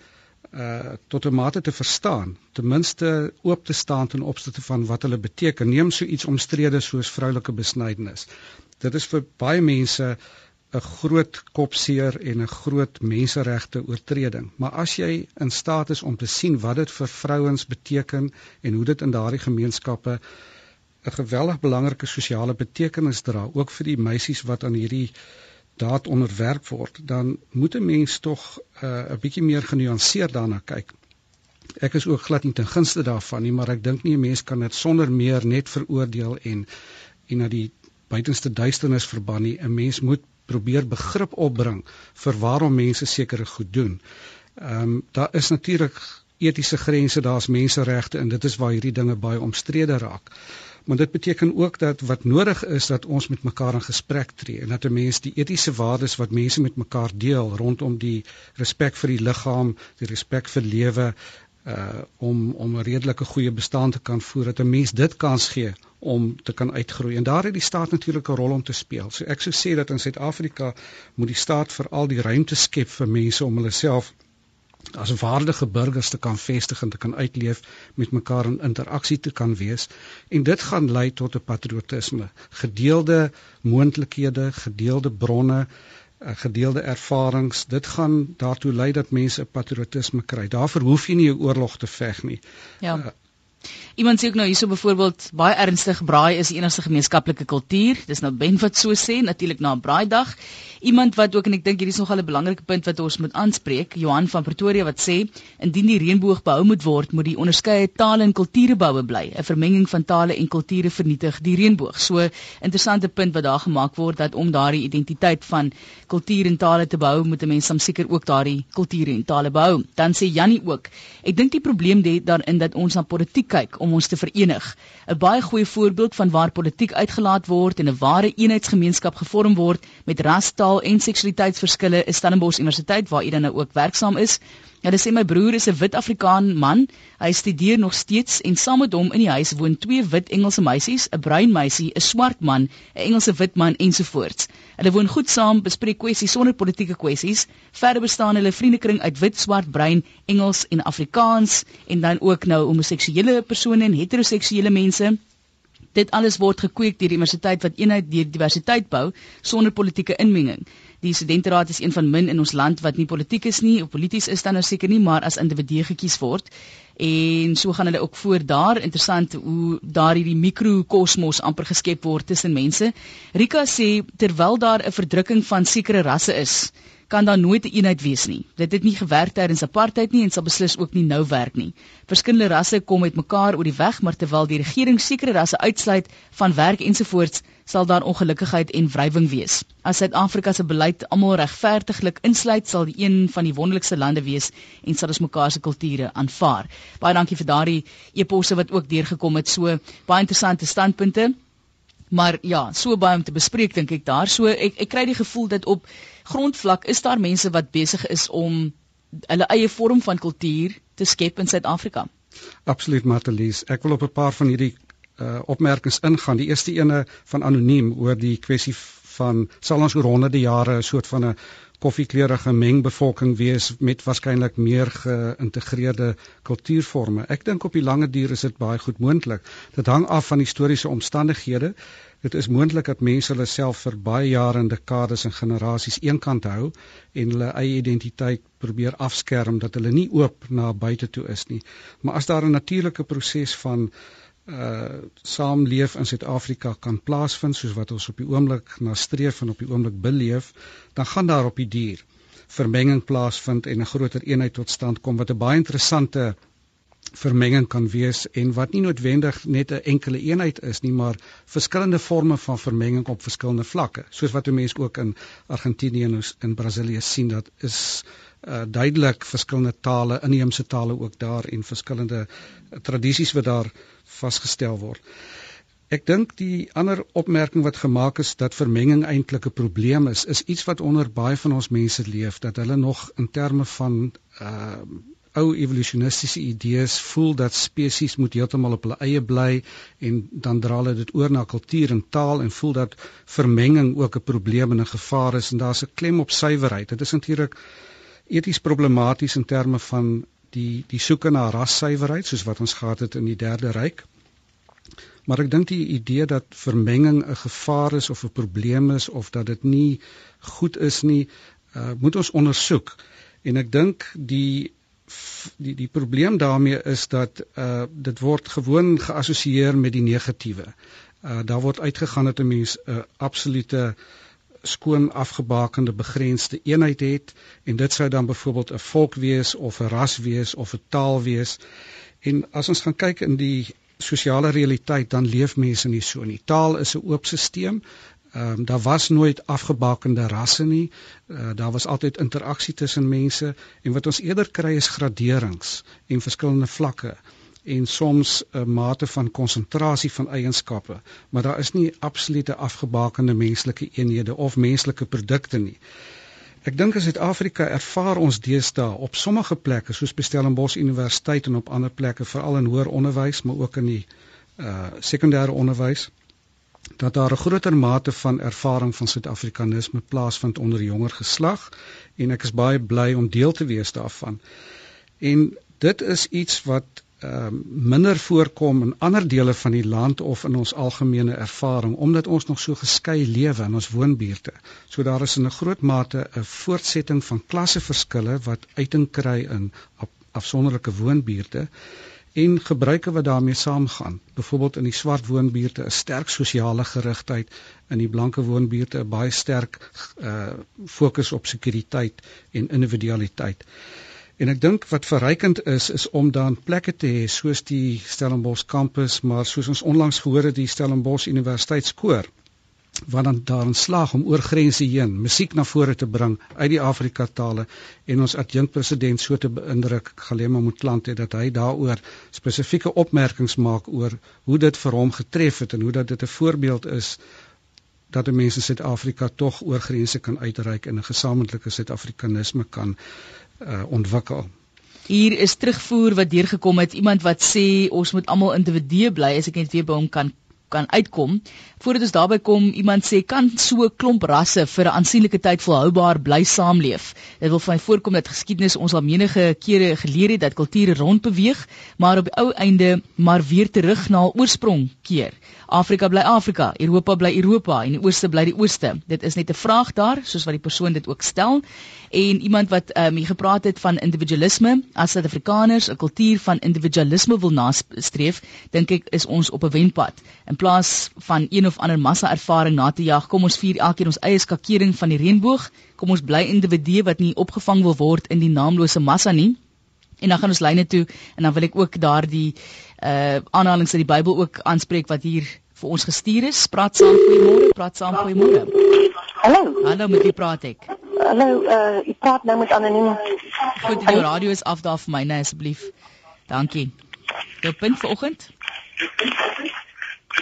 B: uh tot 'n mate te verstaan, ten minste oop te staan ten opsigte van wat hulle beteken. Neem so iets omstrede soos vroulike besnydenis. Dit is vir baie mense 'n groot kopseer en 'n groot menseregte oortreding. Maar as jy in staat is om te sien wat dit vir vrouens beteken en hoe dit in daardie gemeenskappe 'n geweldig belangrike sosiale betekenis dra, ook vir die meisies wat aan hierdie daad onderwerp word, dan moet 'n mens tog uh, 'n uh, bietjie meer genuanceerd daarna kyk. Ek is ook glad nie ten gunste daarvan nie, maar ek dink nie 'n mens kan dit sonder meer net veroordeel en en na die buitenste duisternis verban nie. 'n Mens moet probeer begrip opbring vir waarom mense sekere goed doen. Ehm um, daar is natuurlik etiese grense, daar's menseregte en dit is waar hierdie dinge baie omstrede raak. Uh maar dit beteken ook dat wat nodig is dat ons met mekaar in gesprek tree en dat 'n mens die etiese waardes wat mense met mekaar deel rondom die respek vir die liggaam, die respek vir lewe uh om om 'n redelike goeie bestaan te kan voer dat 'n mens dit kans gee om te kan uitgroei en daar het die staat natuurlik 'n rol om te speel. So ek sou sê dat in Suid-Afrika moet die staat veral die ruimte skep vir mense om hulle self as waardige burgers te kan vestig en te kan uitleef met mekaar in interaksie te kan wees. En dit gaan lei tot 'n patriotisme. Gedeelde moontlikhede gedeelde bronne eh, gedeelde ervarings dit gaan daartoe lei dat mense 'n patriotisme kry. Daarvoor hoef jy nie 'n oorlog te veg nie.
A: Ja. Uh, Iemand sê ook nou hierso byvoorbeeld baie ernstig braai is die enigste gemeenskaplike kultuur. Dis nou Ben wat so sê natuurlik na 'n braaidag. Iemand wat ook en ek dink hierdie is nogal 'n belangrike punt wat ons moet aanspreek, Johan van Pretoria wat sê indien die reënboog behou moet word, moet die onderskeie tale en kulture boue bly. 'n Vermenging van tale en kulture vernietig die reënboog. So interessante punt wat daar gemaak word dat om daardie identiteit van kultuur en tale te behou, moet 'n mens dan seker ook daardie kulture en tale behou. Dan sê Jannie ook, ek dink die probleem lê daarin dat ons na politiek kyk om ons te verenig. 'n Baie goeie voorbeeld van waar politiek uitgelaat word en 'n ware eenheidsgemeenskap gevorm word met ras, taal en seksualiteitsverskille is Stellenbosch Universiteit waar u dan nou ook werksaam is. Dis sê my broer is 'n wit Afrikaan man. Hy studeer nog steeds en saam met hom in die huis woon twee wit Engelse meisies, 'n bruin meisie, 'n swart man, 'n Engelse wit man ensovoorts. Hulle woon goed saam, bespreek kwessies sonder politieke kwessies. Verder bestaan hulle vriendekring uit wit, swart, bruin, Engels en Afrikaans en dan ook nou homoseksuele persone en heteroseksuele mense. Dit alles word gekweek deur die universiteit wat eenheid deur diversiteit bou sonder politieke inmenging. Die studenteraad is een van min in ons land wat nie politiek is nie, of polities is dan nou seker nie, maar as individue gekies word. En so gaan hulle ook voor daar interessant hoe daar hierdie mikrokosmos amper geskep word tussen mense. Rika sê terwyl daar 'n verdrukking van sekere rasse is, kan daar nooit 'n eenheid wees nie. Dit het nie gewerk tydens apartheid nie en sal beslis ook nie nou werk nie. Verskillende rasse kom met mekaar oor die weg, maar terwyl die regering sekere rasse uitsluit van werk ensovoorts, sal daar ongelukkigheid en wrywing wees. As Suid-Afrika se beleid almal regverdiglik insluit, sal die een van die wonderlikste lande wees en sal ons mekaar se kulture aanvaar. Baie dankie vir daardie eposse wat ook deurgekom het. So baie interessante standpunte. Maar ja, so baie om te bespreek dink ek daar. So ek ek kry die gevoel dat op grondvlak is daar mense wat besig is om hulle eie vorm van kultuur te skep in Suid-Afrika.
B: Absoluut Martelies. Ek wil op 'n paar van hierdie uh, opmerkings ingaan. Die eerste ene van anoniem oor die kwessie van sal ons oor honderde jare 'n soort van 'n koffiekleurige mengbevolking wees met waarskynlik meer geïntegreerde kultuurforme. Ek dink op die lange duur is dit baie goed moontlik. Dit hang af van historiese omstandighede. Dit is moontlik dat mense hulle self vir baie jare en dekades en generasies eenkant hou en hulle eie identiteit probeer afskerm dat hulle nie oop na buite toe is nie. Maar as daar 'n natuurlike proses van uh saamleef in Suid-Afrika kan plaasvind soos wat ons op die oomblik na streef en op die oomblik beleef, dan gaan daar op die dier vermenging plaasvind en 'n groter eenheid tot stand kom wat 'n baie interessante vermenging kan wees en wat nie noodwendig net 'n enkele eenheid is nie, maar verskillende forme van vermenging op verskillende vlakke, soos wat mense ook in Argentinië en in Brasilië sien dat is uh, duidelik verskillende tale, inheemse tale ook daar en verskillende uh, tradisies wat daar vasgestel word. Ek dink die ander opmerking wat gemaak is dat vermenging eintlik 'n probleem is, is iets wat onder baie van ons mense leef dat hulle nog in terme van uh ou evolutionistiese idees voel dat spesies moet heeltemal op hulle eie bly en dan dra hulle dit oor na kultuur en taal en voel dat vermenging ook 'n probleem en 'n gevaar is en daar's 'n klem op suiwerheid. Dit is natuurlik eties problematies in terme van die die soeke na rassuiwerheid soos wat ons gehad het in die derde ryk. Maar ek dink die idee dat vermenging 'n gevaar is of 'n probleem is of dat dit nie goed is nie, uh, moet ons ondersoek. En ek dink die die die probleem daarmee is dat uh dit word gewoon geassosieer met die negatiewe. Uh daar word uitgegaan dat 'n mens 'n uh, absolute uh skoon afgebakende begrensde eenheid het en dit sou dan byvoorbeeld 'n volk wees of 'n ras wees of 'n taal wees. En as ons gaan kyk in die sosiale realiteit dan leef mense nie so nie. Taal is 'n oop stelsel. Ehm um, daar was nooit afgebakende rasse nie. Uh, daar was altyd interaksie tussen mense en wat ons eerder kry is graderings en verskillende vlakke en soms 'n mate van konsentrasie van eienskappe, maar daar is nie absolute afgebakende menslike eenhede of menslike produkte nie. Ek dink in Suid-Afrika ervaar ons deesdae op sommige plekke soos Stellenbosch Universiteit en op ander plekke veral in hoër onderwys, maar ook in die uh sekondêre onderwys dat daar 'n groter mate van ervaring van Suid-Afrikanisme plaasvind onder jonger geslag en ek is baie bly om deel te wees daarvan. En dit is iets wat uh, minder voorkom in ander dele van die land of in ons algemene ervaring omdat ons nog so geskei lewe in ons woonbuurte. So daar is in 'n groot mate 'n voortsetting van klasseverskille wat uiting kry in afsonderlike woonbuurte en gebruike wat daarmee saamgaan. Byvoorbeeld in die swart woonbuurte 'n sterk sosiale gerigtheid, in die blanke woonbuurte 'n baie sterk uh fokus op sekuriteit en individualiteit. En ek dink wat verrykend is is om dan plekke te hê soos die Stellenbosch kampus, maar soos ons onlangs gehoor het die Stellenbosch Universiteitskoor wat dan daarin slaag om oor grense heen musiek na vore te bring uit die Afrika tale en ons adjunkt president so te beïndruk Galema Motlanthe het dat hy daaroor spesifieke opmerkings maak oor hoe dit vir hom getref het en hoe dat dit 'n voorbeeld is dat mense in Suid-Afrika tog oor grense kan uitreik en 'n gesamentlike Suid-Afrikanisme kan uh, ontwikkel.
A: Hier is terugvoer wat deurgekom het iemand wat sê ons moet almal individue bly as ek net weer by hom kan kan uitkom. Voordat ons daarby kom, iemand sê kan so 'n klomp rasse vir 'n aansienlike tyd volhoubaar bly saamleef. Dit wil vir my voorkom dat geskiedenis ons al menige kere geleer het dat kulture rondbeweeg, maar op die ou einde maar weer terug na oorsprong keer. Afrika bly Afrika, Europa bly Europa en die Ooste bly die Ooste. Dit is net 'n vraag daar, soos wat die persoon dit ook stel. En iemand wat ehm um, hier gepraat het van individualisme, as Suid-Afrikaners 'n kultuur van individualisme wil nastreef, dink ek is ons op 'n wenpad. In plaas van een of ander massa ervaring na te jag, kom ons vier elkeen ons eie skakering van die reënboog. Kom ons bly individue wat nie opgevang wil word in die naamlose massa nie. En dan gaan ons lyne toe en dan wil ek ook daardie uh aanhalings uit die Bybel ook aanspreek wat hier vir ons gestuur is. Praat saam, goeiemôre, praat saam, goeiemôre.
H: Hallo.
A: Hallo, met wie praat ek?
H: Hallo, uh ek praat nou met anoniem.
A: Goed, die radio is af daar vir my, nee asseblief. Dankie. Jou punt vanoggend?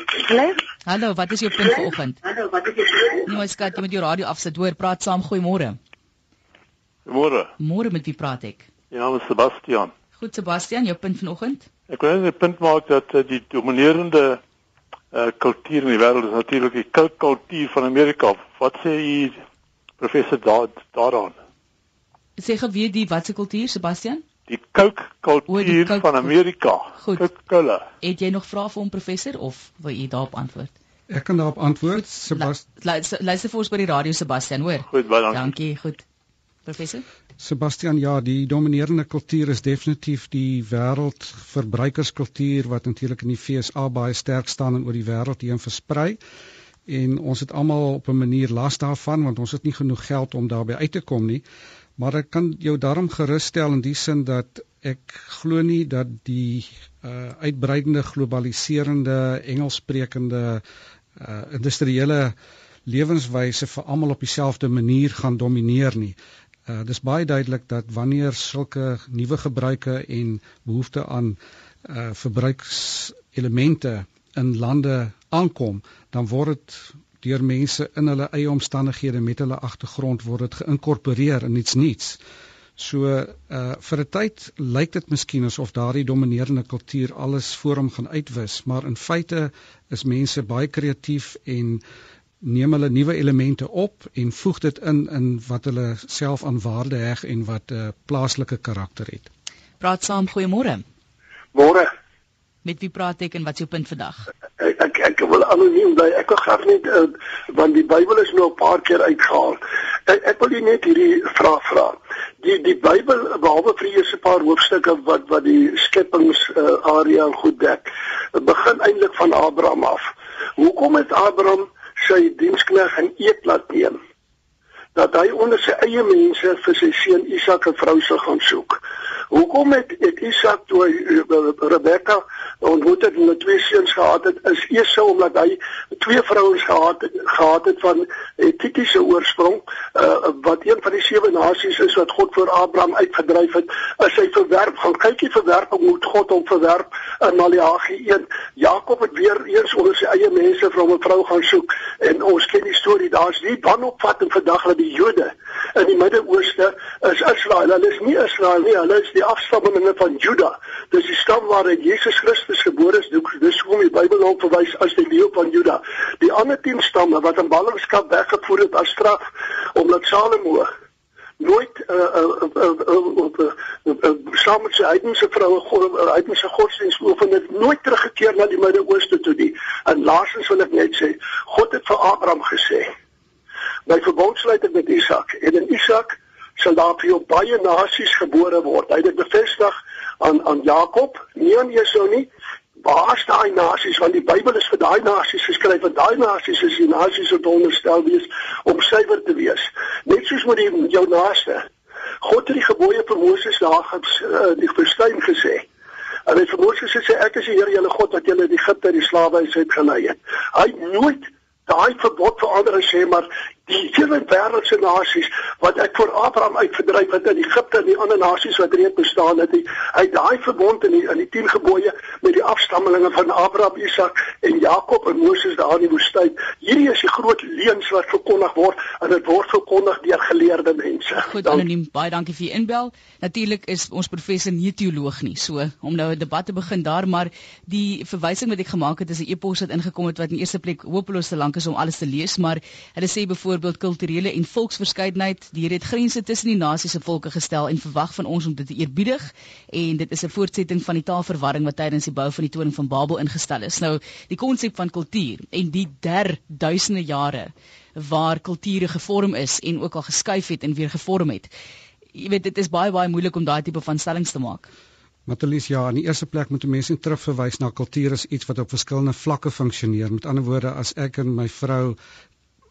H: Hallo.
A: Hallo, wat is jou punt vanoggend?
H: Hallo, wat is jou punt?
A: Nee, skat, jy moet jou radio afsit. Hoor, praat saam, goeiemôre.
I: Môre.
A: Môre met wie praat ek?
I: My naam is Sebastian.
A: Goed Sebastian, jou punt vanoggend?
I: Ek wil net 'n punt maak dat uh, die dominerende uh kultuur in die wêreld is natuurlik die kultuur van Amerika. Wat sê u professor daar daaraan?
A: Sê gou weer die watse kultuur Sebastian?
I: Die Coke kultuur van Amerika.
A: Goed.
I: Coca-Cola.
A: Het jy nog vrae vir hom professor of wil u daarop antwoord?
B: Ek kan daarop antwoord. Sebastian
A: Luister vir ons by die radio Sebastian, hoor.
I: Goed, baie dankie.
A: Dankie, goed. Professor?
B: Sebastian, ja, die dominerende kultuur is definitief die wêreldverbruikerskultuur wat natuurlik in die FSA baie sterk staan en oor die wêreld heen versprei. En ons het almal op 'n manier las daarvan want ons het nie genoeg geld om daarbey uit te kom nie. Maar ek kan jou daarom gerusstel in die sin dat ek glo nie dat die uh uitbreidende globaliserende Engelssprekende uh industriële lewenswyse vir almal op dieselfde manier gaan domineer nie. Uh dis baie duidelik dat wanneer sulke nuwe gebruike en behoefte aan uh verbruikselemente in lande aankom, dan word dit deur mense in hulle eie omstandighede met hulle agtergrond word dit geïnkorporeer in iets nuuts. So uh vir 'n tyd lyk dit miskien asof daardie dominerende kultuur alles voor hom gaan uitwis, maar in feite is mense baie kreatief en neem hulle nuwe elemente op en voeg dit in in wat hulle self aan waarde heg en wat 'n uh, plaaslike karakter het.
A: Praat saam, goeiemôre.
J: Môre.
A: Met wie praat ek en wat is jou punt vandag?
J: Ek ek, ek wil anoniem bly. Ek wil graag net uh, want die Bybel is nou 'n paar keer uitgehaal. Ek, ek wil net hierdie vraag vra. Die die Bybel behalwe vir die eerste paar hoofstukke wat wat die skepings uh, area goed dek, begin eintlik van Abraham af. Hoekom het Abraham sy dienskneg in eet laat neem dat hy onder sy eie mense vir sy seun Isak 'n vrou sou gaan soek. Hoekom het, het Isak toe Rebekka ontmoet het en twee seuns gehad het, is so omdat hy twee vrouens gehad het, gehad het van etitiese oorsprong, uh, wat een van die sewe nasies is wat God voor Abraham uitgedryf het, is hy verwerp. Gaan kyk die verwerping moet God hom verwerp in Maleagi 1. Jakob het weer eers onder sy eie mense vir hom 'n vrou gaan soek en ons ken die storie. Daar's nie wanopvatting vandag dat die Jode in die Midde-Ooste is Israel. Hulle is nie Israel nie, hulle is die afstammelinge van Juda. Dis die stam waaruit Jesus Christus gebore is. Dis hoekom die Bybel hom verwys as die leeu van Juda. Die ander 10 stamme wat in ballingskap weggevoer het as straf omdat Salomo nooit saam met sy heidense vroue heidense godsdienst oefen het nooit teruggekeer na die Midde-Ooste toe nie. En laastens wil ek net sê, God het vir Abraham gesê: "My verbond sluit ek met Isak en in Isak sal daar vir jou baie nasies gebore word. Hy het dit bevestig aan aan Jakob, nie aan Esau nie. Waar is daai nasies want die Bybel is vir daai nasies geskryf en daai nasies is die nasies wat onderstel wees om suiwer te wees. Net soos met die jou naaste. God het die gebooie vir Moses daar in die woestyn gesê. En hy vir Moses sê ek is die Here julle God wat julle uit Egipte uit die slawehuis uit gelei het. Hy nooit daai verbod verander en sê maar die sewe wêreldse nasies wat ek voor Abraham uitverdryf het in Egipte en die ander nasies wat reeds bestaan het, hy daai verbond in die in die 10 gebooie met die afstammelinge van Abraham, Isak en Jakob en Moses daar in die woestyn. Hierdie is die groot leuns wat verkondig word en dit word verkondig deur geleerde mense.
A: Goed anoniem, baie dankie vir u inbel. Natuurlik is ons professor nie teoloog nie, so om nou 'n debat te begin daar, maar die verwysing wat ek gemaak het is 'n e-pos wat ingekom het wat in eerste plek hopeloos te lank is om alles te lees, maar hulle sê byvoorbeeld byvoorbeeld kulturele en volksverskeidenheid. Die Here het grense tussen die nasies en volke gestel en verwag van ons om dit te eerbiedig en dit is 'n voortsetting van die taalverwarring wat tydens die bou van die toring van Babel ingestel is. Nou, die konsep van kultuur en die der duisende jare waar kulture gevorm is en ook al geskuif het en weer gevorm het. Jy weet dit is baie baie moeilik om daai tipe van stellings te maak.
B: Matalis ja, in die eerste plek moet mense terugverwys na kultuur as iets wat op verskillende vlakke funksioneer. Met ander woorde, as ek en my vrou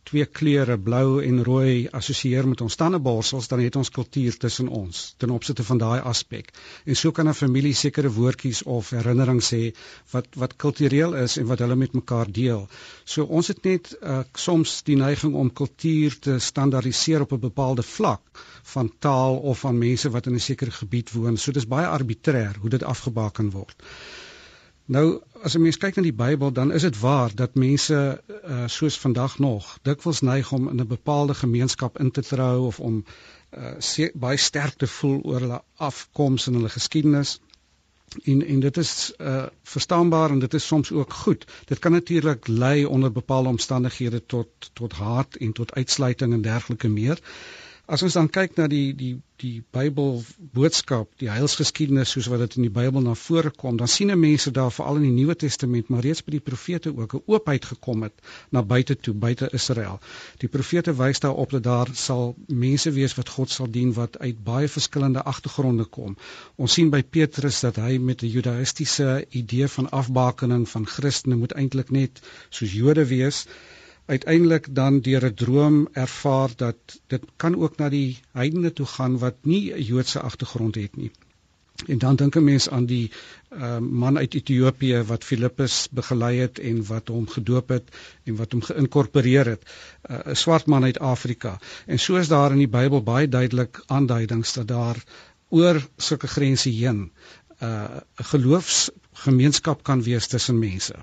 B: twee kleure blou en rooi assosieer met ons tandeborsels dan het ons kultuur tussen ons ten opsigte van daai aspek. En so kan 'n familie sekere woordjies of herinnerings hê wat wat kultureel is en wat hulle met mekaar deel. So ons het net uh, soms die neiging om kultuur te standaardiseer op 'n bepaalde vlak van taal of van mense wat in 'n sekere gebied woon. So dis baie arbitrêr hoe dit afgebaken word. Nou as 'n mens kyk na die Bybel, dan is dit waar dat mense uh, soos vandag nog dikwels neig om in 'n bepaalde gemeenskap in te trou of om uh, baie sterk te voel oor hulle afkoms en hulle geskiedenis. En en dit is uh, verstaanbaar en dit is soms ook goed. Dit kan natuurlik lei onder bepaalde omstandighede tot tot haat en tot uitsluiting en dergelike meer. As ons dan kyk na die die die Bybel boodskap, die heilsgeskiedenis soos wat dit in die Bybel na vore kom, dan sien mense daar veral in die Nuwe Testament, maar reeds by die profete ook 'n oopheid gekom het na buite toe, buite Israel. Die profete wys daarop dat daar sal mense wees wat God sal dien wat uit baie verskillende agtergronde kom. Ons sien by Petrus dat hy met 'n judaïstiese idee van afbakening van Christene moet eintlik net soos Jode wees uiteindelik dan deur 'n droom ervaar dat dit kan ook na die heidene toe gaan wat nie 'n Joodse agtergrond het nie. En dan dink 'n mens aan die uh, man uit Ethiopië wat Filippus begelei het en wat hom gedoop het en wat hom geïnkorporeer het, uh, 'n uh, swart man uit Afrika. En so is daar in die Bybel baie duidelik aanduidings dat daar oor sulke grense heen 'n uh, geloofsgemeenskap kan wees tussen mense.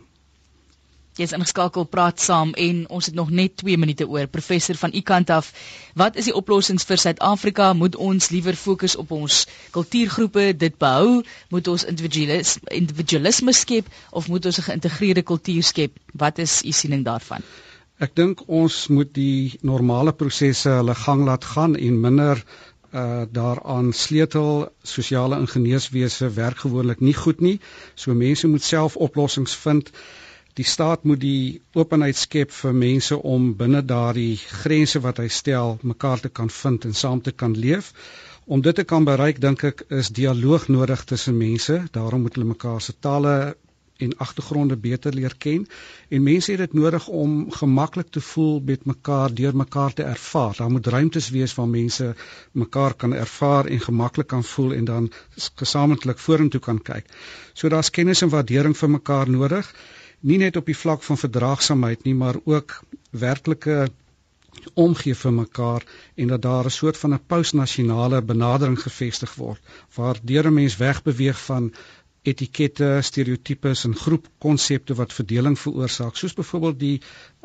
A: Jy's ingeskakel praat saam en ons het nog net 2 minute oor professor van u kant af. Wat is die oplossings vir Suid-Afrika? Moet ons liewer fokus op ons kultuurgroepe, dit behou? Moet ons individualisme individualisme skep of moet ons 'n geïntegreerde kultuur skep? Wat is u siening daarvan?
B: Ek dink ons moet die normale prosesse hulle gang laat gaan en minder uh daaraan sleutel sosiale ingenieurswese werk gewoonlik nie goed nie. So mense moet self oplossings vind die staat moet die openheid skep vir mense om binne daardie grense wat hy stel mekaar te kan vind en saam te kan leef. Om dit te kan bereik dink ek is dialoog nodig tussen mense. Daarom moet hulle mekaar se tale en agtergronde beter leer ken en mense het dit nodig om gemaklik te voel met mekaar deur mekaar te ervaar. Daar moet ruimtes wees waar mense mekaar kan ervaar en gemaklik kan voel en dan gesamentlik vorentoe kan kyk. So daar's kennis en waardering vir mekaar nodig nie net op die vlak van verdraagsaamheid nie, maar ook werklike omgee vir mekaar en dat daar 'n soort van 'n postnasionale benadering gevestig word waar deur 'n mens wegbeweeg van etikette, stereotypes en groepkonsepte wat verdeling veroorsaak, soos byvoorbeeld die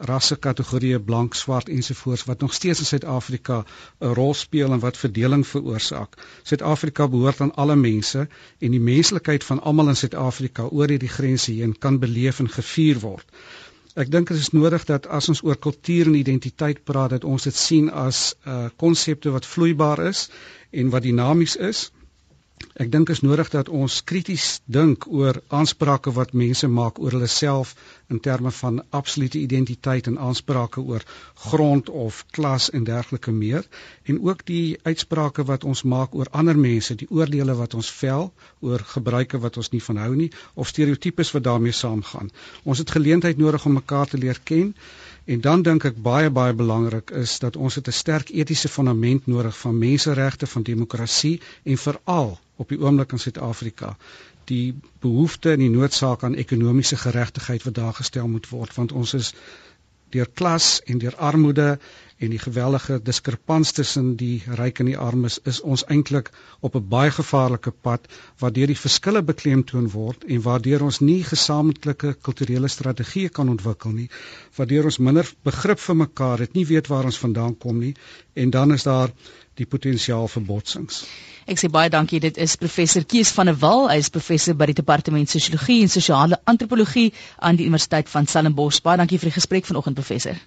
B: rassekategorieë blank, swart ensovoorts wat nog steeds in Suid-Afrika 'n rol speel en wat verdeling veroorsaak. Suid-Afrika behoort aan alle mense en die menslikheid van almal in Suid-Afrika oor hierdie grense heen kan beleef en gevier word. Ek dink dit is nodig dat as ons oor kultuur en identiteit praat, dat ons dit sien as 'n uh, konsepte wat vloeibaar is en wat dinamies is Ek dink is nodig dat ons krities dink oor aansprake wat mense maak oor hulle self in terme van absolute identiteit en aansprake oor grond of klas en dergelike meer en ook die uitsprake wat ons maak oor ander mense, die oordeele wat ons vel oor gebruike wat ons nie van hou nie of stereotypes wat daarmee saamgaan. Ons het geleentheid nodig om mekaar te leer ken En dan dink ek baie baie belangrik is dat ons 'n sterk etiese fundament nodig van menseregte, van demokrasie en veral op die oomblik in Suid-Afrika die behoefte en die noodsaak aan ekonomiese geregtigheid wat daar gestel moet word. Want ons is deur klas en deur armoede en die geweldige diskrepans tussen die ryk en die armes is ons eintlik op 'n baie gevaarlike pad waar deur die verskille beklemtoon word en waardeur ons nie gesamentlike kulturele strategieë kan ontwikkel nie waardeur ons minder begrip vir mekaar het nie weet waar ons vandaan kom nie en dan is daar die potensiaal vir botsings.
A: Ek sê baie dankie. Dit is professor Kees van der Walt. Hy is professor by die departement sosiologie en sosiale antropologie aan die Universiteit van Stellenbosch. Baie dankie vir die gesprek vanoggend professor.